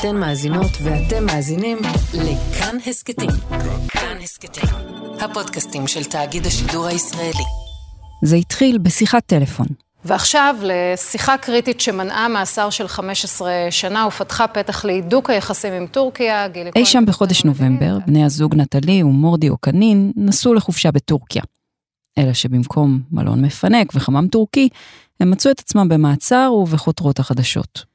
אתן מאזינות ואתם מאזינים לכאן הסכתים. כאן הסכתים, הפודקאסטים של תאגיד השידור הישראלי. זה התחיל בשיחת טלפון. ועכשיו לשיחה קריטית שמנעה מאסר של 15 שנה ופתחה פתח להידוק היחסים עם טורקיה. אי שם בחודש נובמבר, בני הזוג נטלי ומורדי אוקנין נסעו לחופשה בטורקיה. אלא שבמקום מלון מפנק וחמם טורקי, הם מצאו את עצמם במעצר ובכותרות החדשות.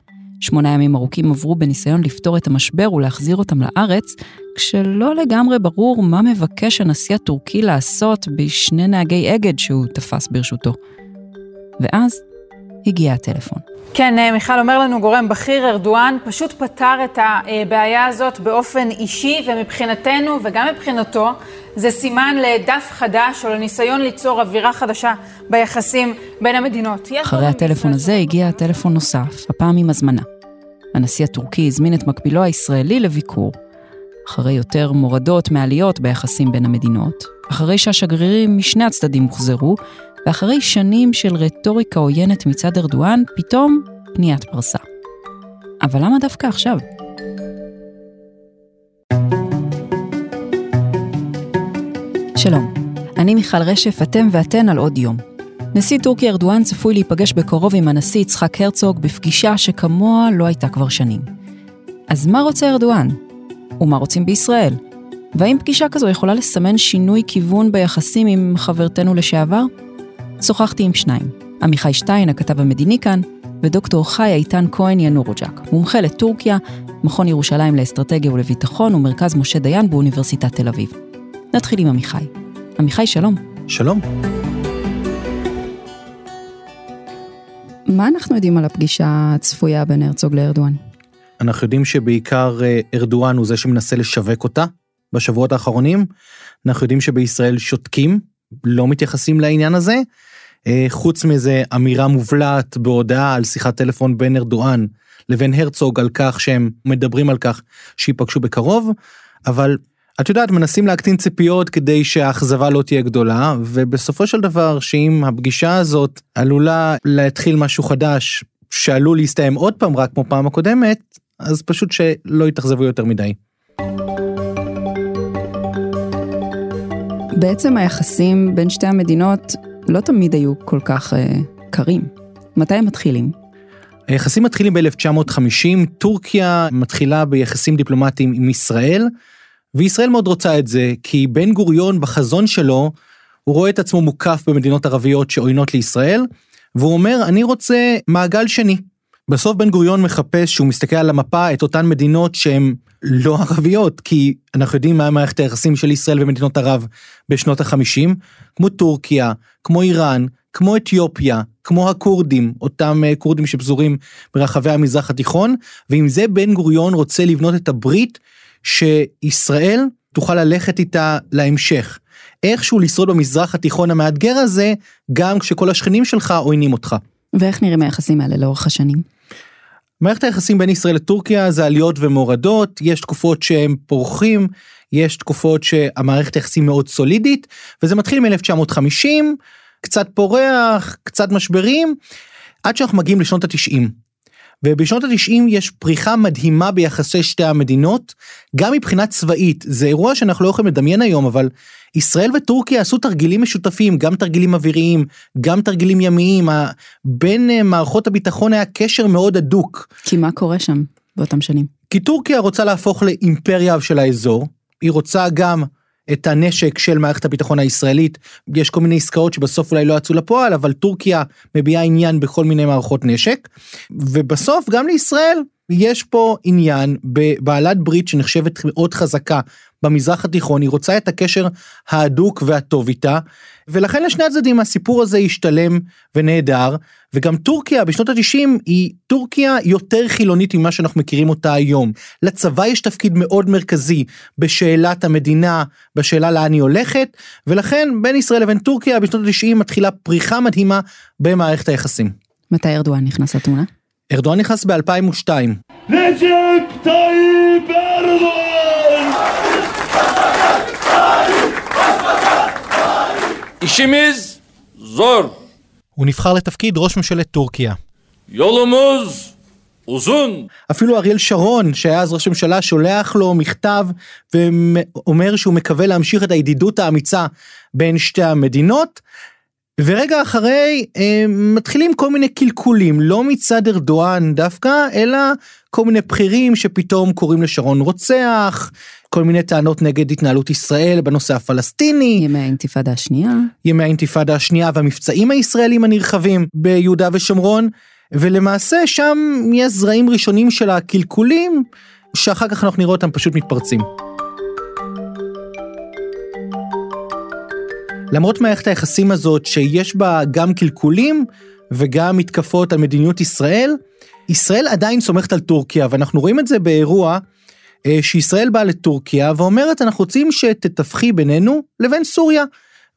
שמונה ימים ארוכים עברו בניסיון לפתור את המשבר ולהחזיר אותם לארץ, כשלא לגמרי ברור מה מבקש הנשיא הטורקי לעשות בשני נהגי אגד שהוא תפס ברשותו. ואז הגיע הטלפון. כן, אה, מיכל אומר לנו גורם בכיר, ארדואן פשוט פתר את הבעיה הזאת באופן אישי, ומבחינתנו וגם מבחינתו, זה סימן לדף חדש או לניסיון ליצור אווירה חדשה ביחסים בין המדינות. אחרי הטלפון הזה הגיע טלפון נוסף, הפעם עם הזמנה. הנשיא הטורקי הזמין את מקבילו הישראלי לביקור. אחרי יותר מורדות מעליות ביחסים בין המדינות, אחרי שהשגרירים משני הצדדים הוחזרו, ואחרי שנים של רטוריקה עוינת מצד ארדואן, פתאום פניית פרסה. אבל למה דווקא עכשיו? שלום, אני מיכל רשף, אתם ואתן על עוד יום. נשיא טורקיה ארדואן צפוי להיפגש בקרוב עם הנשיא יצחק הרצוג בפגישה שכמוה לא הייתה כבר שנים. אז מה רוצה ארדואן? ומה רוצים בישראל? והאם פגישה כזו יכולה לסמן שינוי כיוון ביחסים עם חברתנו לשעבר? שוחחתי עם שניים, עמיחי שטיין, הכתב המדיני כאן, ודוקטור חי איתן כהן ינורוג'ק, מומחה לטורקיה, מכון ירושלים לאסטרטגיה ולביטחון ומרכז משה דיין באוניברסיטת תל אביב. נתחיל עם עמיחי. עמיחי, שלום. שלום. מה אנחנו יודעים על הפגישה הצפויה בין הרצוג לארדואן? אנחנו יודעים שבעיקר אה, ארדואן הוא זה שמנסה לשווק אותה בשבועות האחרונים. אנחנו יודעים שבישראל שותקים, לא מתייחסים לעניין הזה. אה, חוץ מזה אמירה מובלעת בהודעה על שיחת טלפון בין ארדואן לבין הרצוג על כך שהם מדברים על כך שייפגשו בקרוב, אבל את יודעת מנסים להקטין ציפיות כדי שהאכזבה לא תהיה גדולה ובסופו של דבר שאם הפגישה הזאת עלולה להתחיל משהו חדש שעלול להסתיים עוד פעם רק כמו פעם הקודמת אז פשוט שלא יתאכזבו יותר מדי. בעצם היחסים בין שתי המדינות לא תמיד היו כל כך uh, קרים. מתי הם מתחילים? היחסים מתחילים ב-1950, טורקיה מתחילה ביחסים דיפלומטיים עם ישראל, וישראל מאוד רוצה את זה, כי בן גוריון בחזון שלו, הוא רואה את עצמו מוקף במדינות ערביות שעוינות לישראל, והוא אומר, אני רוצה מעגל שני. בסוף בן גוריון מחפש, שהוא מסתכל על המפה, את אותן מדינות שהן לא ערביות, כי אנחנו יודעים מה מערכת היחסים של ישראל ומדינות ערב בשנות החמישים, כמו טורקיה, כמו איראן, כמו אתיופיה, כמו הכורדים, אותם אה, כורדים שפזורים ברחבי המזרח התיכון, ועם זה בן גוריון רוצה לבנות את הברית שישראל תוכל ללכת איתה להמשך. איכשהו לשרוד במזרח התיכון המאתגר הזה, גם כשכל השכנים שלך עוינים אותך. ואיך נראים היחסים האלה לאורך השנים? מערכת היחסים בין ישראל לטורקיה זה עליות ומורדות, יש תקופות שהם פורחים, יש תקופות שהמערכת היחסים מאוד סולידית, וזה מתחיל מ-1950, קצת פורח, קצת משברים, עד שאנחנו מגיעים לשנות התשעים. ובשנות התשעים יש פריחה מדהימה ביחסי שתי המדינות, גם מבחינה צבאית, זה אירוע שאנחנו לא יכולים לדמיין היום, אבל ישראל וטורקיה עשו תרגילים משותפים, גם תרגילים אוויריים, גם תרגילים ימיים, בין אה, מערכות הביטחון היה קשר מאוד הדוק. כי מה קורה שם באותם שנים? כי טורקיה רוצה להפוך לאימפריה של האזור, היא רוצה גם את הנשק של מערכת הביטחון הישראלית. יש כל מיני עסקאות שבסוף אולי לא יצאו לפועל, אבל טורקיה מביעה עניין בכל מיני מערכות נשק. ובסוף גם לישראל יש פה עניין בבעלת ברית שנחשבת מאוד חזקה במזרח התיכון, היא רוצה את הקשר ההדוק והטוב איתה, ולכן לשני הצדדים הסיפור הזה השתלם ונהדר, וגם טורקיה בשנות התשעים היא טורקיה יותר חילונית ממה שאנחנו מכירים אותה היום. לצבא יש תפקיד מאוד מרכזי בשאלת המדינה, בשאלה לאן היא הולכת, ולכן בין ישראל לבין טורקיה בשנות התשעים מתחילה פריחה מדהימה במערכת היחסים. מתי ארדואן נכנס לתמונה? ארדואן נכנס ב-2002. İşimiz zor. הוא נבחר לתפקיד ראש ממשלת טורקיה. Yolumuz uzun. אפילו אריאל שרון, שהיה אז ראש ממשלה, שולח לו מכתב ואומר שהוא מקווה להמשיך את הידידות האמיצה בין שתי המדינות. ורגע אחרי אה, מתחילים כל מיני קלקולים, לא מצד ארדואן דווקא, אלא כל מיני בכירים שפתאום קוראים לשרון רוצח, כל מיני טענות נגד התנהלות ישראל בנושא הפלסטיני. ימי האינתיפאדה השנייה. ימי האינתיפאדה השנייה והמבצעים הישראלים הנרחבים ביהודה ושומרון, ולמעשה שם יש זרעים ראשונים של הקלקולים, שאחר כך אנחנו נראה אותם פשוט מתפרצים. למרות מערכת היחסים הזאת שיש בה גם קלקולים וגם מתקפות על מדיניות ישראל, ישראל עדיין סומכת על טורקיה ואנחנו רואים את זה באירוע אה, שישראל באה לטורקיה ואומרת אנחנו רוצים שתתווכי בינינו לבין סוריה.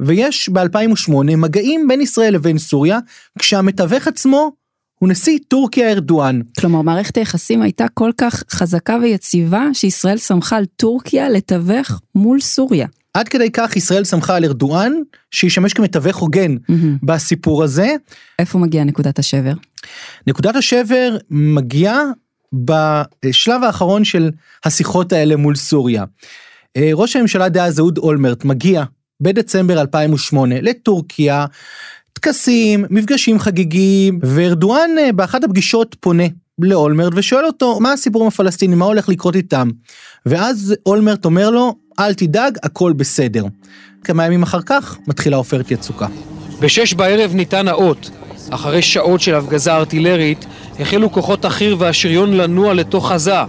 ויש ב-2008 מגעים בין ישראל לבין סוריה כשהמתווך עצמו הוא נשיא טורקיה ארדואן. כלומר מערכת היחסים הייתה כל כך חזקה ויציבה שישראל סמכה על טורקיה לתווך מול סוריה. עד כדי כך ישראל סמכה על ארדואן שישמש כמתווך הוגן mm-hmm. בסיפור הזה. איפה מגיעה נקודת השבר? נקודת השבר מגיעה בשלב האחרון של השיחות האלה מול סוריה. אה, ראש הממשלה דאז אהוד אולמרט מגיע בדצמבר 2008 לטורקיה, טקסים, מפגשים חגיגיים, וארדואן אה, באחת הפגישות פונה לאולמרט ושואל אותו מה הסיפור עם הפלסטינים, מה הולך לקרות איתם. ואז אולמרט אומר לו, אל תדאג, הכל בסדר. כמה ימים אחר כך מתחילה עופרת יצוקה. בשש בערב ניתן האות. אחרי שעות של הפגזה ארטילרית, החלו כוחות החי"ר והשריון לנוע לתוך עזה.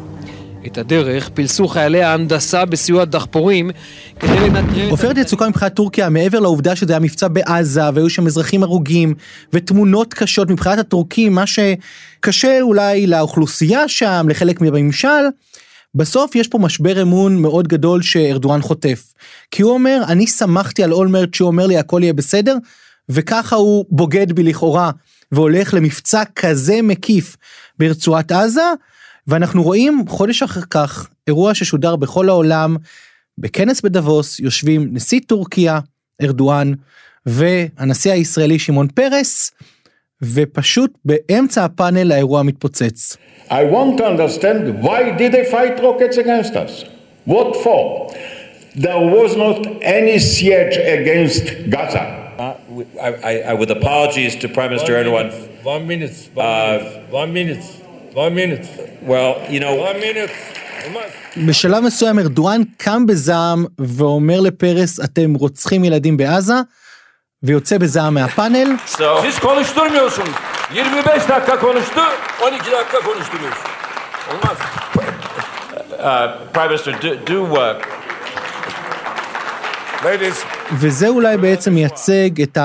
את הדרך פילסו חיילי ההנדסה בסיוע דחפורים כדי לנטרל... עופרת יצוקה מבחינת טורקיה, מעבר לעובדה שזה היה מבצע בעזה והיו שם אזרחים הרוגים ותמונות קשות מבחינת הטורקים, מה שקשה אולי לאוכלוסייה שם, לחלק מהממשל, בסוף יש פה משבר אמון מאוד גדול שארדואן חוטף. כי הוא אומר, אני שמחתי על אולמרט שהוא אומר לי הכל יהיה בסדר, וככה הוא בוגד בי לכאורה, והולך למבצע כזה מקיף ברצועת עזה, ואנחנו רואים חודש אחר כך אירוע ששודר בכל העולם, בכנס בדבוס יושבים נשיא טורקיה, ארדואן, והנשיא הישראלי שמעון פרס, ופשוט באמצע הפאנל האירוע מתפוצץ. I want to understand why did they fight rockets against us? What for? There was not any siege against Gaza. Uh, I, I, I, with apologies to Prime Minister one Erdogan. Minute, one minute. One, Uh, minute, one minute. One minute. Well, you know, One minute. בשלב מסוים ארדואן קם בזעם ואומר לפרס אתם רוצחים ילדים בעזה ויוצא בזעם מהפאנל so Siz konuşturmuyorsunuz. 25 dakika konuştu, 12 dakika konuşturuyorsun. Olmaz. uh, Prime Minister, do, do uh, Ladies, וזה אולי בעצם מייצג את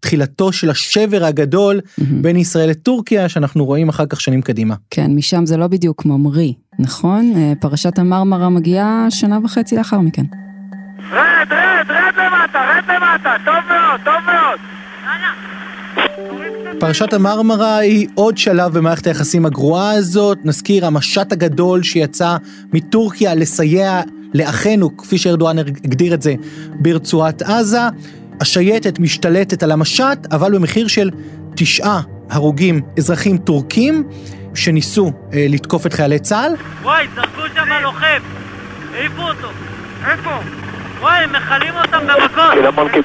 תחילתו של השבר הגדול בין ישראל לטורקיה שאנחנו רואים אחר כך שנים קדימה. כן, משם זה לא בדיוק ממריא, נכון? אה, פרשת המרמרה מגיעה שנה וחצי לאחר מכן. רד, רד, רד למטה, רד למטה, טוב מאוד, טוב מאוד. פרשת המרמרה היא עוד שלב במערכת היחסים הגרועה הזאת. נזכיר, המשט הגדול שיצא מטורקיה לסייע לאחינו, כפי שארדואן הגדיר את זה, ברצועת עזה. השייטת משתלטת על המשט, אבל במחיר של תשעה הרוגים אזרחים טורקים שניסו אה, לתקוף את חיילי צה"ל. וואי, זרקו שם לוחם. העיפו אותו. איפה? וואי, הם מכלים אותם במכות.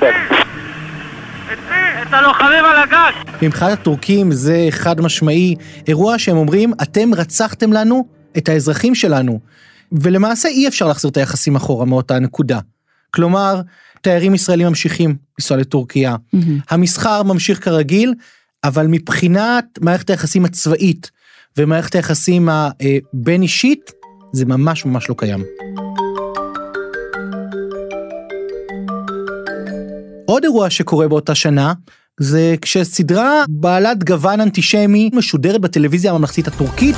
את מי? את הלוחמים על הגג. מבחינת הטורקים זה חד משמעי אירוע שהם אומרים אתם רצחתם לנו את האזרחים שלנו ולמעשה אי אפשר להחזיר את היחסים אחורה מאותה נקודה. כלומר תיירים ישראלים ממשיכים לנסוע לטורקיה המסחר ממשיך כרגיל אבל מבחינת מערכת היחסים הצבאית ומערכת היחסים הבין אישית זה ממש ממש לא קיים. עוד אירוע שקורה באותה שנה זה כשסדרה בעלת גוון אנטישמי משודרת בטלוויזיה הממלכתית הטורקית.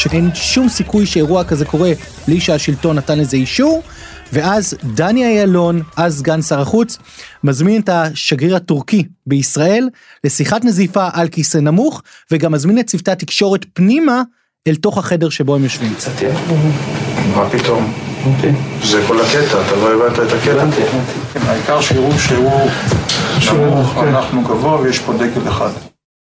שאין שום סיכוי שאירוע כזה קורה בלי שהשלטון נתן לזה אישור, ואז דני אילון, אז סגן שר החוץ, מזמין את השגריר הטורקי בישראל לשיחת נזיפה על כיסא נמוך, וגם מזמין את צוותי התקשורת פנימה אל תוך החדר שבו הם יושבים. מה פתאום? זה כל הקטע, אתה לא הבנת את הקטע? העיקר שיראו שהוא נמוך, אנחנו גבוה ויש פה דגל אחד.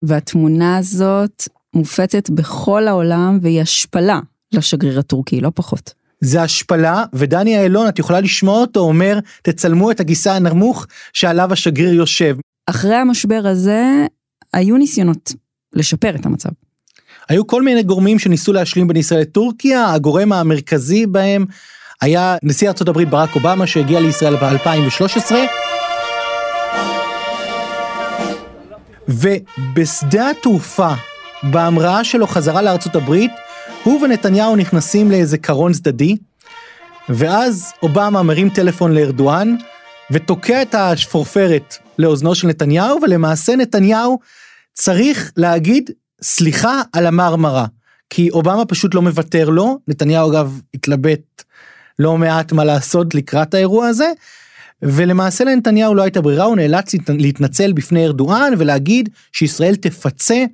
והתמונה הזאת מופצת בכל העולם והיא השפלה לשגריר הטורקי, לא פחות. זה השפלה, ודני אילון, את יכולה לשמוע אותו אומר, תצלמו את הגיסה הנמוך שעליו השגריר יושב. אחרי המשבר הזה, היו ניסיונות לשפר את המצב. היו כל מיני גורמים שניסו להשלים בין ישראל לטורקיה, הגורם המרכזי בהם היה נשיא הברית ברק אובמה שהגיע לישראל ב-2013. ובשדה התעופה, בהמראה שלו חזרה לארצות הברית, הוא ונתניהו נכנסים לאיזה קרון צדדי, ואז אובמה מרים טלפון לארדואן, ותוקע את השפורפרת לאוזנו של נתניהו, ולמעשה נתניהו צריך להגיד סליחה על המרמרה. כי אובמה פשוט לא מוותר לו, נתניהו אגב התלבט לא מעט מה לעשות לקראת האירוע הזה, ולמעשה לנתניהו לא הייתה ברירה, הוא נאלץ להתנצל בפני ארדואן ולהגיד שישראל תפצה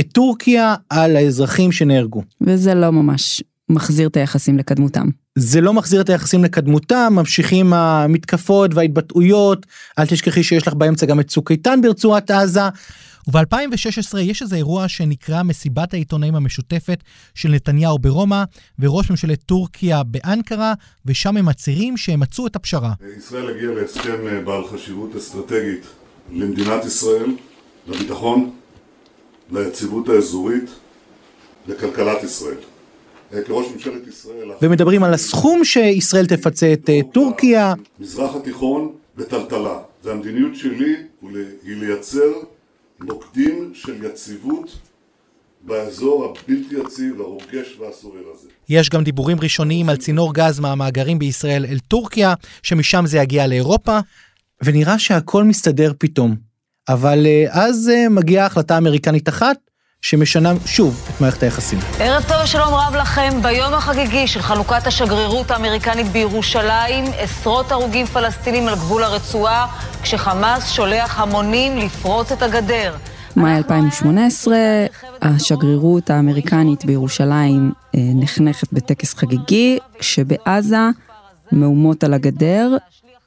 את טורקיה על האזרחים שנהרגו. וזה לא ממש מחזיר את היחסים לקדמותם. זה לא מחזיר את היחסים לקדמותם, ממשיכים המתקפות וההתבטאויות, אל תשכחי שיש לך באמצע גם את צוק איתן ברצועת עזה. וב-2016 יש איזה אירוע שנקרא מסיבת העיתונאים המשותפת של נתניהו ברומא וראש ממשלת טורקיה באנקרה, ושם הם מצהירים שהם מצאו את הפשרה. ישראל הגיעה להסכם אה, בעל חשיבות אסטרטגית למדינת ישראל, לביטחון, ליציבות האזורית, לכלכלת ישראל. אה, כראש ממשלת ישראל... ומדברים על הסכום שישראל תפצה את אה, טורקיה. מזרח התיכון וטלטלה. והמדיניות שלי היא לייצר מוקדים של יציבות באזור הבלתי יציב, הרוגש והסורר הזה. יש גם דיבורים ראשוניים על צינור גז מהמאגרים בישראל אל טורקיה, שמשם זה יגיע לאירופה, ונראה שהכל מסתדר פתאום. אבל אה, אז אה, מגיעה החלטה אמריקנית אחת, שמשנה שוב את מערכת היחסים. ערב טוב ושלום רב לכם. ביום החגיגי של חנוכת השגרירות האמריקנית בירושלים, עשרות הרוגים פלסטינים על גבול הרצועה, כשחמאס שולח המונים לפרוץ את הגדר. מאי 2018, השגרירות האמריקנית בירושלים אה, נחנכת בטקס חגיגי, שבעזה, מהומות על הגדר,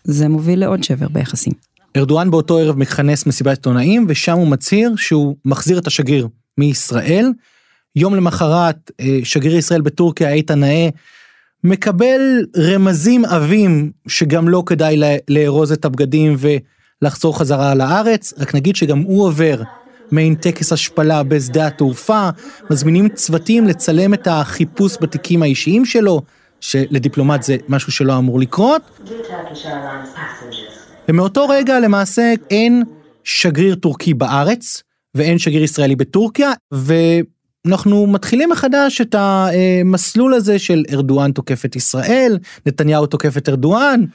זה מוביל לעוד שבר ביחסים. ארדואן באותו ערב מכנס מסיבת עיתונאים, ושם הוא מצהיר שהוא מחזיר את השגריר מישראל. יום למחרת אה, שגריר ישראל בטורקיה איתן נאה מקבל רמזים עבים שגם לא כדאי לארוז את הבגדים ולחזור חזרה לארץ, רק נגיד שגם הוא עובר מעין טקס השפלה בשדה התעופה, מזמינים צוותים לצלם את החיפוש בתיקים האישיים שלו, שלדיפלומט זה משהו שלא אמור לקרות. ומאותו רגע למעשה אין שגריר טורקי בארץ, ואין שגריר ישראלי בטורקיה, ואנחנו מתחילים מחדש את המסלול הזה של ארדואן תוקף את ישראל, נתניהו תוקף את ארדואן.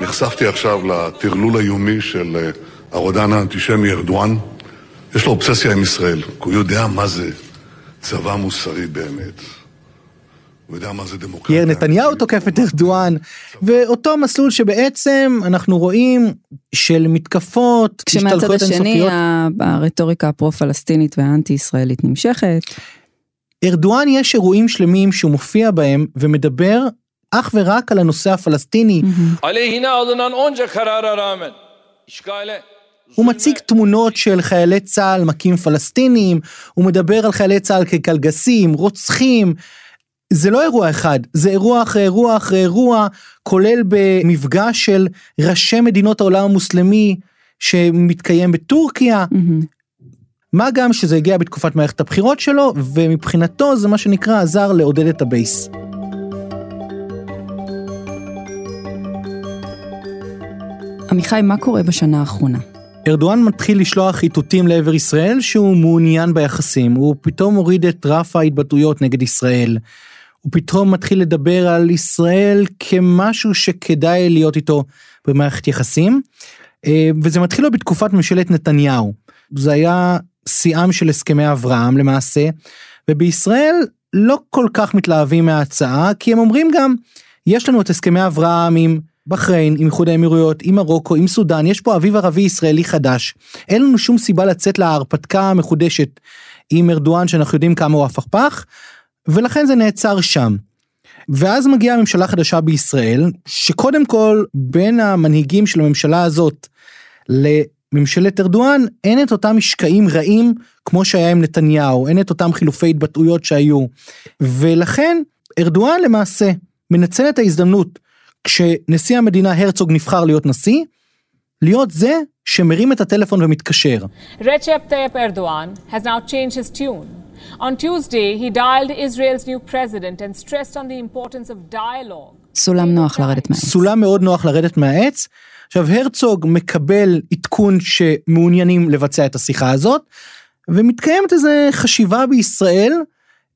נחשפתי עכשיו לטרלול היומי של אה, הרודן האנטישמי ארדואן. יש לו אובססיה עם ישראל, כי הוא יודע מה זה צבא מוסרי באמת. הוא יודע מה זה דמוקרטיה. יאיר נתניהו תוקף את ארדואן, ואותו מסלול שבעצם אנחנו רואים של מתקפות, כשמהצד השני הרטוריקה הפרו-פלסטינית והאנטי ישראלית נמשכת. ארדואן יש אירועים שלמים שהוא מופיע בהם ומדבר אך ורק על הנושא הפלסטיני. הוא מציג תמונות של חיילי צה"ל מכים פלסטינים, הוא מדבר על חיילי צה"ל כקלגסים, רוצחים, זה לא אירוע אחד, זה אירוע אחרי אירוע אחרי אירוע, כולל במפגש של ראשי מדינות העולם המוסלמי שמתקיים בטורקיה. Mm-hmm. מה גם שזה הגיע בתקופת מערכת הבחירות שלו, ומבחינתו זה מה שנקרא עזר לעודד את הבייס. עמיחי, מה קורה בשנה האחרונה? ארדואן מתחיל לשלוח איתותים לעבר ישראל שהוא מעוניין ביחסים, הוא פתאום הוריד את רף ההתבטאויות נגד ישראל. הוא פתאום מתחיל לדבר על ישראל כמשהו שכדאי להיות איתו במערכת יחסים. אה, וזה מתחיל לו בתקופת ממשלת נתניהו. זה היה שיאם של הסכמי אברהם למעשה, ובישראל לא כל כך מתלהבים מההצעה, כי הם אומרים גם, יש לנו את הסכמי אברהם עם בחריין, עם איחוד האמירויות, עם מרוקו, עם סודאן, יש פה אביב ערבי ישראלי חדש. אין לנו שום סיבה לצאת להרפתקה המחודשת עם ארדואן שאנחנו יודעים כמה הוא הפכפך, ולכן זה נעצר שם. ואז מגיעה ממשלה חדשה בישראל, שקודם כל בין המנהיגים של הממשלה הזאת לממשלת ארדואן, אין את אותם משקעים רעים כמו שהיה עם נתניהו, אין את אותם חילופי התבטאויות שהיו. ולכן ארדואן למעשה מנצל את ההזדמנות כשנשיא המדינה הרצוג נבחר להיות נשיא, להיות זה שמרים את הטלפון ומתקשר. Recep Tayyip Erdogan has now changed his tune. On Tuesday, he dialed Israel's new president and stressed on the importance of dialogue. סולם נוח לרדת מהעץ. סולם מאוד נוח לרדת מהעץ. עכשיו הרצוג מקבל עדכון שמעוניינים לבצע את השיחה הזאת, ומתקיימת איזו חשיבה בישראל,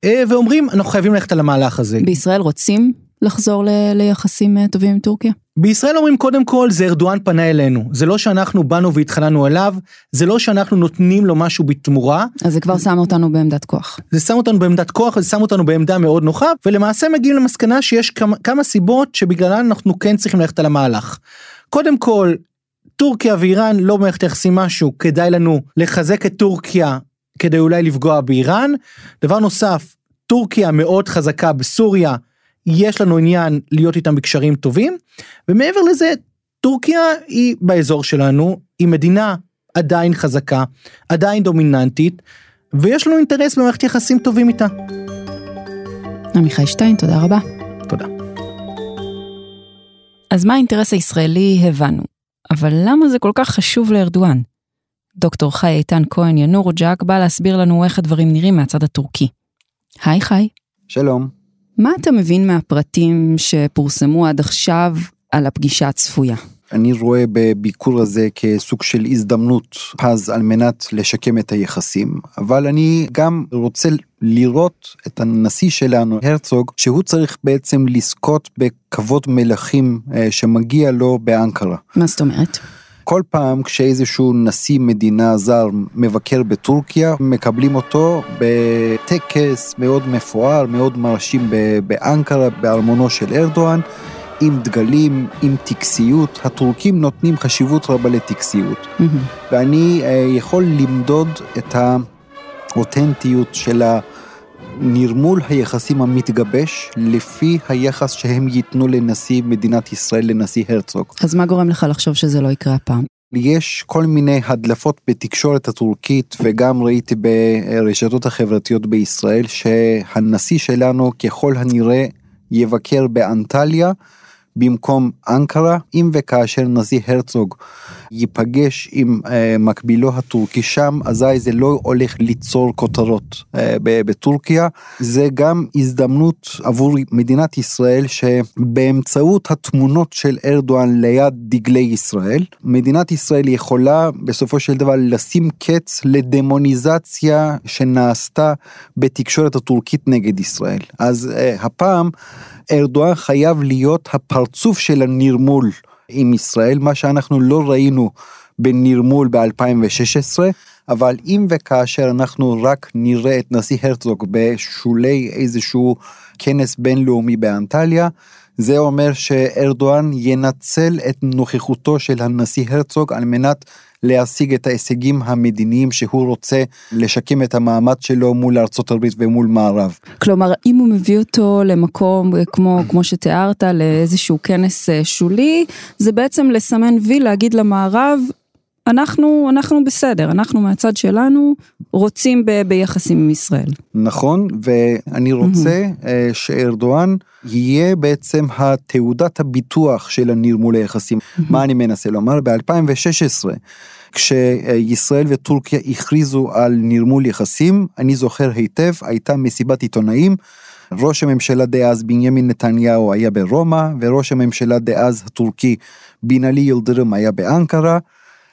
אה, ואומרים אנחנו חייבים ללכת על המהלך הזה. בישראל רוצים לחזור ל- ליחסים אה, טובים עם טורקיה? בישראל אומרים קודם כל זה ארדואן פנה אלינו, זה לא שאנחנו באנו והתחננו אליו, זה לא שאנחנו נותנים לו משהו בתמורה. אז זה כבר שם אותנו בעמדת כוח. זה שם אותנו בעמדת כוח וזה שם אותנו בעמדה מאוד נוחה, ולמעשה מגיעים למסקנה שיש כמה, כמה סיבות שבגללן אנחנו כן צריכים ללכת על המהלך. קודם כל, טורקיה ואיראן לא במערכת היחסים משהו, כדאי לנו לחזק את טורקיה כדי אולי לפגוע באיראן. דבר נוסף, טורקיה מאוד חזקה בסוריה, יש לנו עניין להיות איתם בקשרים טובים, ומעבר לזה, טורקיה היא באזור שלנו, היא מדינה עדיין חזקה, עדיין דומיננטית, ויש לנו אינטרס במערכת יחסים טובים איתה. עמיחי שטיין, תודה רבה. תודה. אז מה האינטרס הישראלי הבנו, אבל למה זה כל כך חשוב לארדואן? דוקטור חי איתן כהן ינור ג'אק בא להסביר לנו איך הדברים נראים מהצד הטורקי. היי חי. שלום. מה אתה מבין מהפרטים שפורסמו עד עכשיו על הפגישה הצפויה? אני רואה בביקור הזה כסוג של הזדמנות פז על מנת לשקם את היחסים, אבל אני גם רוצה לראות את הנשיא שלנו, הרצוג, שהוא צריך בעצם לזכות בכבוד מלכים אה, שמגיע לו באנקרה. מה זאת אומרת? כל פעם כשאיזשהו נשיא מדינה זר מבקר בטורקיה, מקבלים אותו בטקס מאוד מפואר, מאוד מרשים באנקרה, בארמונו של ארדואן. עם דגלים, עם טקסיות, הטורקים נותנים חשיבות רבה לטקסיות. Mm-hmm. ואני uh, יכול למדוד את האותנטיות של נרמול היחסים המתגבש לפי היחס שהם ייתנו לנשיא מדינת ישראל, לנשיא הרצוג. אז מה גורם לך לחשוב שזה לא יקרה הפעם? יש כל מיני הדלפות בתקשורת הטורקית וגם ראיתי ברשתות החברתיות בישראל שהנשיא שלנו ככל הנראה יבקר באנטליה במקום אנקרה, אם וכאשר נשיא הרצוג ייפגש עם אה, מקבילו הטורקי שם, אזי זה לא הולך ליצור כותרות אה, בטורקיה. זה גם הזדמנות עבור מדינת ישראל שבאמצעות התמונות של ארדואן ליד דגלי ישראל, מדינת ישראל יכולה בסופו של דבר לשים קץ לדמוניזציה שנעשתה בתקשורת הטורקית נגד ישראל. אז אה, הפעם ארדואן חייב להיות הפרצוף של הנרמול עם ישראל, מה שאנחנו לא ראינו בנרמול ב-2016, אבל אם וכאשר אנחנו רק נראה את נשיא הרצוג בשולי איזשהו כנס בינלאומי באנטליה, זה אומר שארדואן ינצל את נוכחותו של הנשיא הרצוג על מנת להשיג את ההישגים המדיניים שהוא רוצה לשקם את המעמד שלו מול ארצות הברית ומול מערב. כלומר, אם הוא מביא אותו למקום כמו, כמו שתיארת, לאיזשהו כנס אה, שולי, זה בעצם לסמן וי, להגיד למערב, אנחנו, אנחנו בסדר, אנחנו מהצד שלנו רוצים ב, ביחסים עם ישראל. נכון, ואני רוצה mm-hmm. שארדואן יהיה בעצם התעודת הביטוח של הנרמול היחסים. Mm-hmm. מה אני מנסה לומר? ב-2016, כשישראל וטורקיה הכריזו על נרמול יחסים, אני זוכר היטב, הייתה מסיבת עיתונאים. ראש הממשלה דאז בנימין נתניהו היה ברומא, וראש הממשלה דאז הטורקי בינאלי ילדרם היה באנקרה.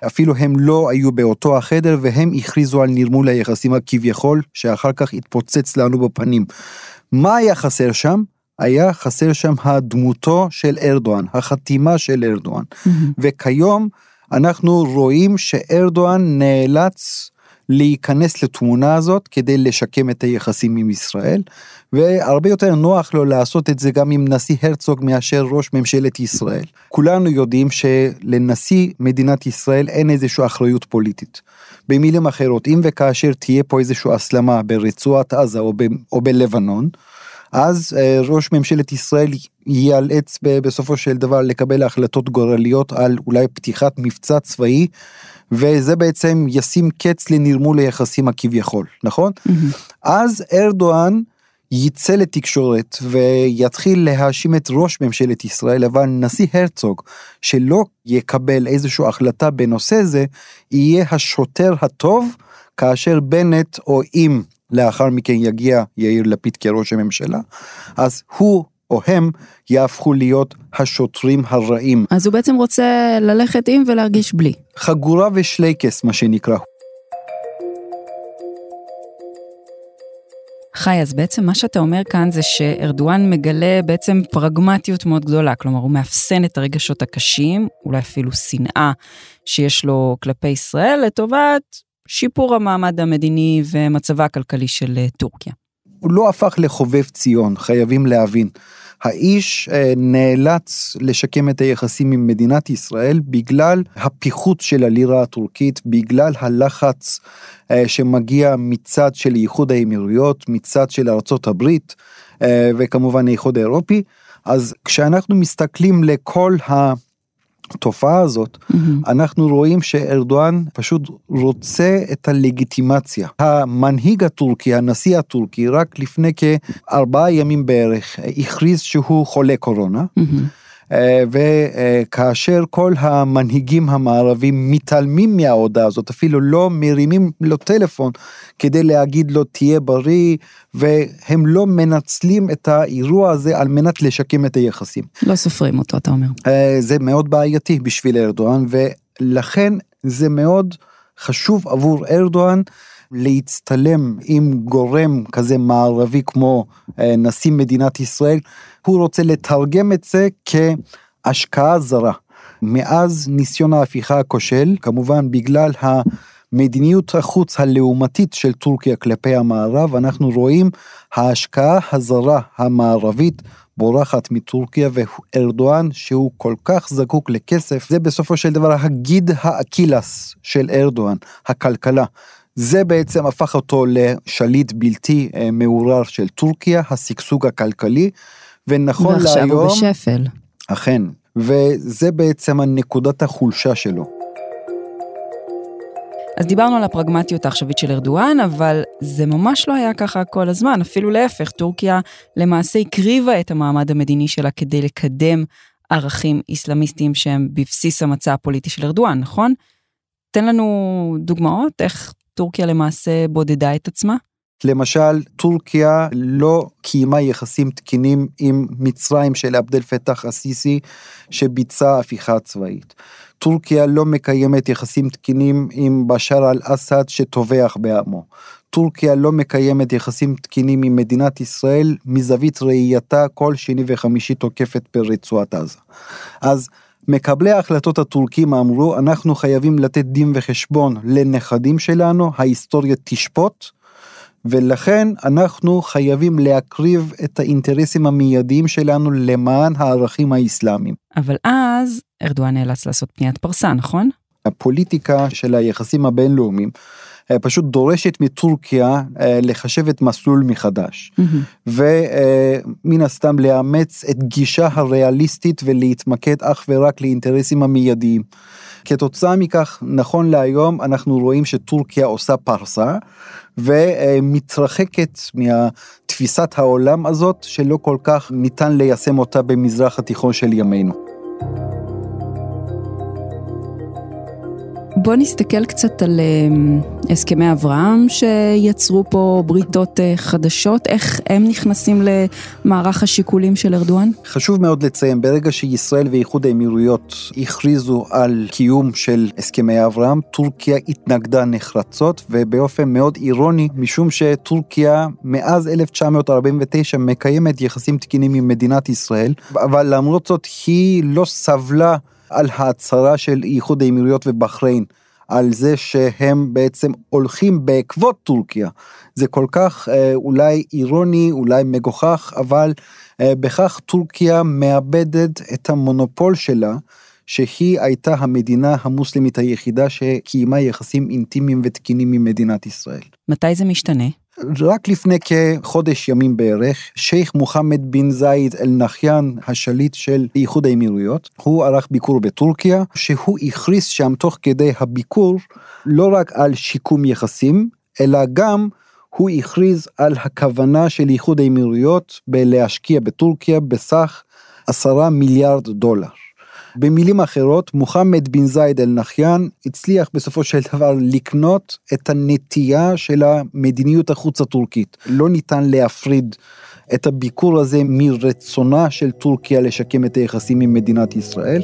אפילו הם לא היו באותו החדר והם הכריזו על נרמול היחסים הכביכול שאחר כך התפוצץ לנו בפנים. מה היה חסר שם? היה חסר שם הדמותו של ארדואן, החתימה של ארדואן. Mm-hmm. וכיום אנחנו רואים שארדואן נאלץ להיכנס לתמונה הזאת כדי לשקם את היחסים עם ישראל, והרבה יותר נוח לו לעשות את זה גם עם נשיא הרצוג מאשר ראש ממשלת ישראל. כולנו יודעים שלנשיא מדינת ישראל אין איזושהי אחריות פוליטית. במילים אחרות, אם וכאשר תהיה פה איזושהי הסלמה ברצועת עזה או, ב, או בלבנון, אז אה, ראש ממשלת ישראל ייאלץ בסופו של דבר לקבל החלטות גורליות על אולי פתיחת מבצע צבאי, וזה בעצם ישים קץ לנרמול היחסים הכביכול, נכון? Mm-hmm. אז ארדואן יצא לתקשורת ויתחיל להאשים את ראש ממשלת ישראל, אבל נשיא הרצוג, שלא יקבל איזושהי החלטה בנושא זה, יהיה השוטר הטוב, כאשר בנט, או אם לאחר מכן יגיע יאיר לפיד כראש הממשלה, אז הוא או הם יהפכו להיות השוטרים הרעים. אז הוא בעצם רוצה ללכת עם ולהרגיש בלי. חגורה ושלייקס מה שנקרא. חי, אז בעצם מה שאתה אומר כאן זה שארדואן מגלה בעצם פרגמטיות מאוד גדולה, כלומר הוא מאפסן את הרגשות הקשים, אולי אפילו שנאה שיש לו כלפי ישראל, לטובת שיפור המעמד המדיני ומצבה הכלכלי של אה, טורקיה. הוא לא הפך לחובב ציון, חייבים להבין. האיש אה, נאלץ לשקם את היחסים עם מדינת ישראל בגלל הפיחות של הלירה הטורקית, בגלל הלחץ אה, שמגיע מצד של איחוד האמירויות, מצד של ארצות הברית וכמובן האיחוד האירופי. אז כשאנחנו מסתכלים לכל ה... התופעה הזאת, mm-hmm. אנחנו רואים שארדואן פשוט רוצה את הלגיטימציה. המנהיג הטורקי, הנשיא הטורקי, רק לפני כארבעה ימים בערך, הכריז שהוא חולה קורונה. Mm-hmm. אה, וכאשר כל המנהיגים המערבים מתעלמים מההודעה הזאת, אפילו לא מרימים לו טלפון כדי להגיד לו תהיה בריא, והם לא מנצלים את האירוע הזה על מנת לשקם את היחסים. לא סופרים אותו, אתה אומר. אה, זה מאוד בעייתי בשביל ארדואן, ולכן זה מאוד חשוב עבור ארדואן. להצטלם עם גורם כזה מערבי כמו אה, נשיא מדינת ישראל, הוא רוצה לתרגם את זה כהשקעה זרה. מאז ניסיון ההפיכה הכושל, כמובן בגלל המדיניות החוץ הלעומתית של טורקיה כלפי המערב, אנחנו רואים ההשקעה הזרה המערבית בורחת מטורקיה וארדואן שהוא כל כך זקוק לכסף, זה בסופו של דבר הגיד האקילס של ארדואן, הכלכלה. זה בעצם הפך אותו לשליט בלתי אה, מעורר של טורקיה, השגשוג הכלכלי, ונכון ועכשיו להיום... ועכשיו הוא בשפל. אכן, וזה בעצם הנקודת החולשה שלו. אז דיברנו על הפרגמטיות העכשווית של ארדואן, אבל זה ממש לא היה ככה כל הזמן, אפילו להפך, טורקיה למעשה הקריבה את המעמד המדיני שלה כדי לקדם ערכים איסלאמיסטיים שהם בבסיס המצע הפוליטי של ארדואן, נכון? תן לנו דוגמאות איך טורקיה למעשה בודדה את עצמה? למשל, טורקיה לא קיימה יחסים תקינים עם מצרים של עבד אל פתח א-סיסי שביצע הפיכה צבאית. טורקיה לא מקיימת יחסים תקינים עם בשאר אל-אסד שטובח בעמו. טורקיה לא מקיימת יחסים תקינים עם מדינת ישראל מזווית ראייתה כל שני וחמישי תוקפת ברצועת עזה. אז מקבלי ההחלטות הטורקים אמרו אנחנו חייבים לתת דין וחשבון לנכדים שלנו, ההיסטוריה תשפוט. ולכן אנחנו חייבים להקריב את האינטרסים המיידיים שלנו למען הערכים האסלאמיים. אבל אז ארדואן נאלץ לעשות פניית פרסה, נכון? הפוליטיקה של היחסים הבינלאומיים פשוט דורשת מטורקיה אה, לחשב את מסלול מחדש. Mm-hmm. ומן הסתם לאמץ את גישה הריאליסטית ולהתמקד אך ורק לאינטרסים המיידיים. כתוצאה מכך, נכון להיום אנחנו רואים שטורקיה עושה פרסה ומתרחקת מתפיסת העולם הזאת שלא כל כך ניתן ליישם אותה במזרח התיכון של ימינו. בוא נסתכל קצת על אמ, הסכמי אברהם שיצרו פה בריתות אה, חדשות, איך הם נכנסים למערך השיקולים של ארדואן? חשוב מאוד לציין, ברגע שישראל ואיחוד האמירויות הכריזו על קיום של הסכמי אברהם, טורקיה התנגדה נחרצות ובאופן מאוד אירוני, משום שטורקיה מאז 1949 מקיימת יחסים תקינים עם מדינת ישראל, אבל למרות זאת היא לא סבלה על ההצהרה של איחוד האמירויות ובחריין על זה שהם בעצם הולכים בעקבות טורקיה. זה כל כך אה, אולי אירוני, אולי מגוחך, אבל אה, בכך טורקיה מאבדת את המונופול שלה, שהיא הייתה המדינה המוסלמית היחידה שקיימה יחסים אינטימיים ותקינים עם מדינת ישראל. מתי זה משתנה? רק לפני כחודש ימים בערך, שייח' מוחמד בן זייד אל נחיין, השליט של איחוד האמירויות, הוא ערך ביקור בטורקיה, שהוא הכריז שם תוך כדי הביקור לא רק על שיקום יחסים, אלא גם הוא הכריז על הכוונה של איחוד האמירויות בלהשקיע בטורקיה בסך עשרה מיליארד דולר. במילים אחרות, מוחמד בן זייד אל נחיין הצליח בסופו של דבר לקנות את הנטייה של המדיניות החוץ הטורקית. לא ניתן להפריד את הביקור הזה מרצונה של טורקיה לשקם את היחסים עם מדינת ישראל.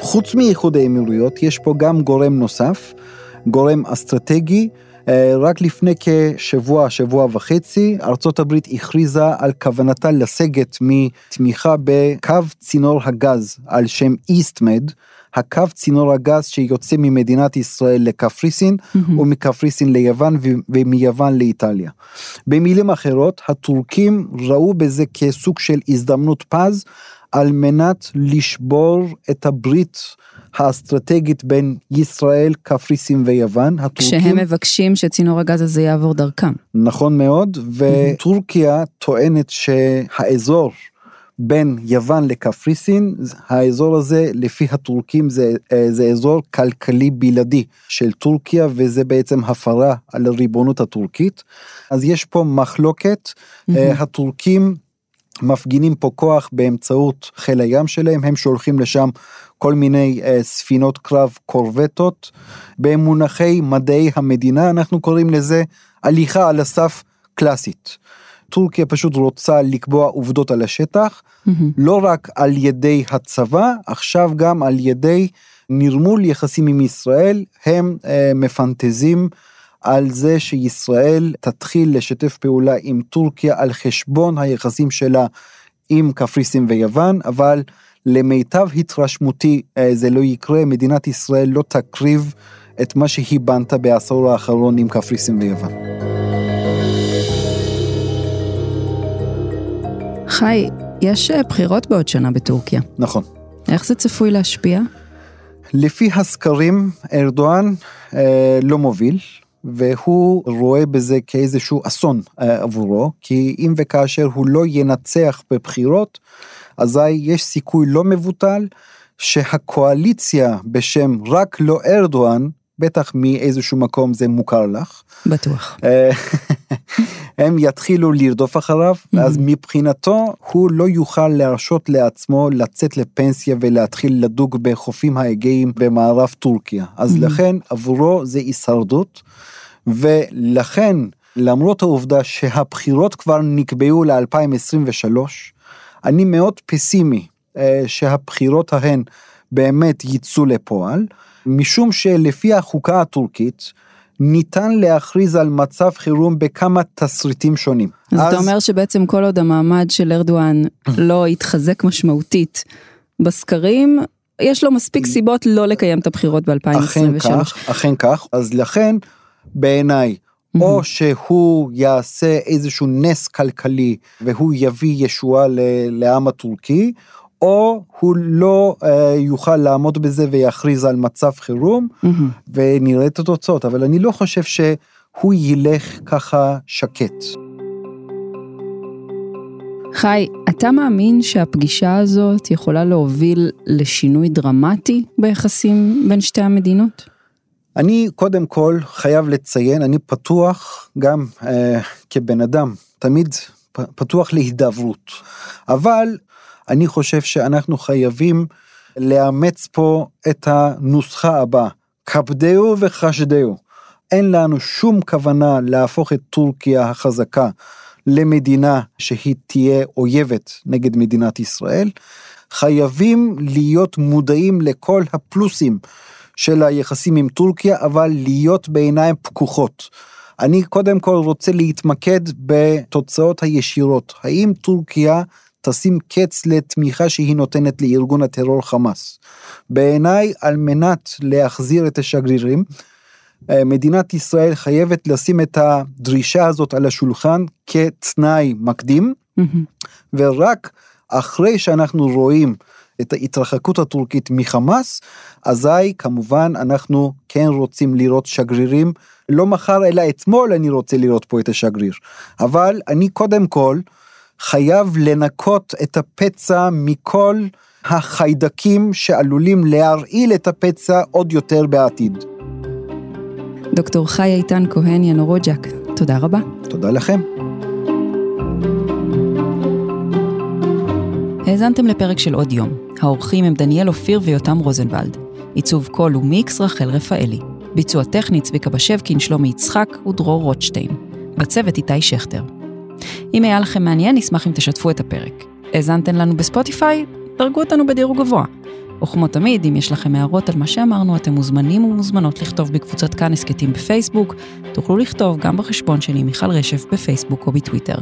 חוץ מאיחוד האמירויות, יש פה גם גורם נוסף, גורם אסטרטגי, רק לפני כשבוע, שבוע וחצי, ארצות הברית הכריזה על כוונתה לסגת מתמיכה בקו צינור הגז על שם איסטמד, הקו צינור הגז שיוצא ממדינת ישראל לקפריסין, mm-hmm. ומקפריסין ליוון ומיוון לאיטליה. במילים אחרות, הטורקים ראו בזה כסוג של הזדמנות פז על מנת לשבור את הברית האסטרטגית בין ישראל, קפריסין ויוון. הטורקים, כשהם מבקשים שצינור הגז הזה יעבור דרכם. נכון מאוד, וטורקיה טוענת שהאזור בין יוון לקפריסין, האזור הזה לפי הטורקים זה, זה אזור כלכלי בלעדי של טורקיה וזה בעצם הפרה על הריבונות הטורקית. אז יש פה מחלוקת, mm-hmm. הטורקים מפגינים פה כוח באמצעות חיל הים שלהם, הם שולחים לשם כל מיני uh, ספינות קרב קורבטות. במונחי מדעי המדינה אנחנו קוראים לזה הליכה על הסף קלאסית. טורקיה פשוט רוצה לקבוע עובדות על השטח, mm-hmm. לא רק על ידי הצבא, עכשיו גם על ידי נרמול יחסים עם ישראל, הם uh, מפנטזים על זה שישראל תתחיל לשתף פעולה עם טורקיה על חשבון היחסים שלה עם קפריסין ויוון, אבל למיטב התרשמותי אה, זה לא יקרה, מדינת ישראל לא תקריב את מה שהיא בנתה בעשור האחרון עם קפריסין ויוון. חי, יש אה, בחירות בעוד שנה בטורקיה. נכון. איך זה צפוי להשפיע? לפי הסקרים, ארדואן אה, לא מוביל, והוא רואה בזה כאיזשהו אסון אה, עבורו, כי אם וכאשר הוא לא ינצח בבחירות, אזי יש סיכוי לא מבוטל שהקואליציה בשם רק לא ארדואן, בטח מאיזשהו מקום זה מוכר לך. בטוח. אה, הם יתחילו לרדוף אחריו, אז מבחינתו הוא לא יוכל להרשות לעצמו לצאת לפנסיה ולהתחיל לדוג בחופים האגאיים במערב טורקיה. אז לכן עבורו זה הישרדות, ולכן למרות העובדה שהבחירות כבר נקבעו ל-2023, אני מאוד פסימי אה, שהבחירות ההן באמת יצאו לפועל, משום שלפי החוקה הטורקית, ניתן להכריז על מצב חירום בכמה תסריטים שונים. אז, אז אתה אומר שבעצם כל עוד המעמד של ארדואן לא יתחזק משמעותית בסקרים, יש לו מספיק סיבות לא לקיים את הבחירות ב-2023. אכן כך, אכן כך, אז לכן בעיניי או שהוא יעשה איזשהו נס כלכלי והוא יביא ישועה לעם הטורקי, או הוא לא אה, יוכל לעמוד בזה ויכריז על מצב חירום, ונראה את התוצאות, אבל אני לא חושב שהוא ילך ככה שקט. חי, אתה מאמין שהפגישה הזאת יכולה להוביל לשינוי דרמטי ביחסים בין שתי המדינות? אני קודם כל חייב לציין, אני פתוח גם אה, כבן אדם, תמיד פתוח להידברות, אבל אני חושב שאנחנו חייבים לאמץ פה את הנוסחה הבאה, כבדהו וחשדהו. אין לנו שום כוונה להפוך את טורקיה החזקה למדינה שהיא תהיה אויבת נגד מדינת ישראל. חייבים להיות מודעים לכל הפלוסים של היחסים עם טורקיה, אבל להיות בעיניים פקוחות. אני קודם כל רוצה להתמקד בתוצאות הישירות. האם טורקיה תשים קץ לתמיכה שהיא נותנת לארגון הטרור חמאס. בעיניי, על מנת להחזיר את השגרירים, אה, מדינת ישראל חייבת לשים את הדרישה הזאת על השולחן כתנאי מקדים, ורק אחרי שאנחנו רואים את ההתרחקות הטורקית מחמאס, אזי כמובן אנחנו כן רוצים לראות שגרירים, לא מחר אלא אתמול אני רוצה לראות פה את השגריר. אבל אני קודם כל חייב לנקות את הפצע מכל החיידקים שעלולים להרעיל את הפצע עוד יותר בעתיד. דוקטור חי איתן כהן ינורוג'ק, תודה רבה. תודה לכם. האזנתם לפרק של עוד יום. האורחים הם דניאל אופיר ויותם רוזנבלד. עיצוב קול ומיקס רחל רפאלי. ביצוע טכני צביקה בשבקין, שלומי יצחק ודרור רוטשטיין. בצוות איתי שכטר. אם היה לכם מעניין, נשמח אם תשתפו את הפרק. האזנתם לנו בספוטיפיי? דרגו אותנו בדירוג גבוה. וכמו תמיד, אם יש לכם הערות על מה שאמרנו, אתם מוזמנים ומוזמנות לכתוב בקבוצת כאן הסכתים בפייסבוק. תוכלו לכתוב גם בחשבון שלי מיכל רשף בפייסבוק או בטוויטר.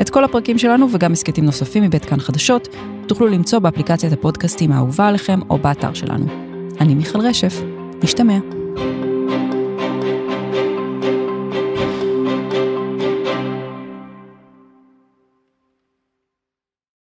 את כל הפרקים שלנו וגם הסכתים נוספים מבית כאן חדשות תוכלו למצוא באפליקציית הפודקאסטים האהובה עליכם או באתר שלנו. אני מיכל רשף, נשתמע.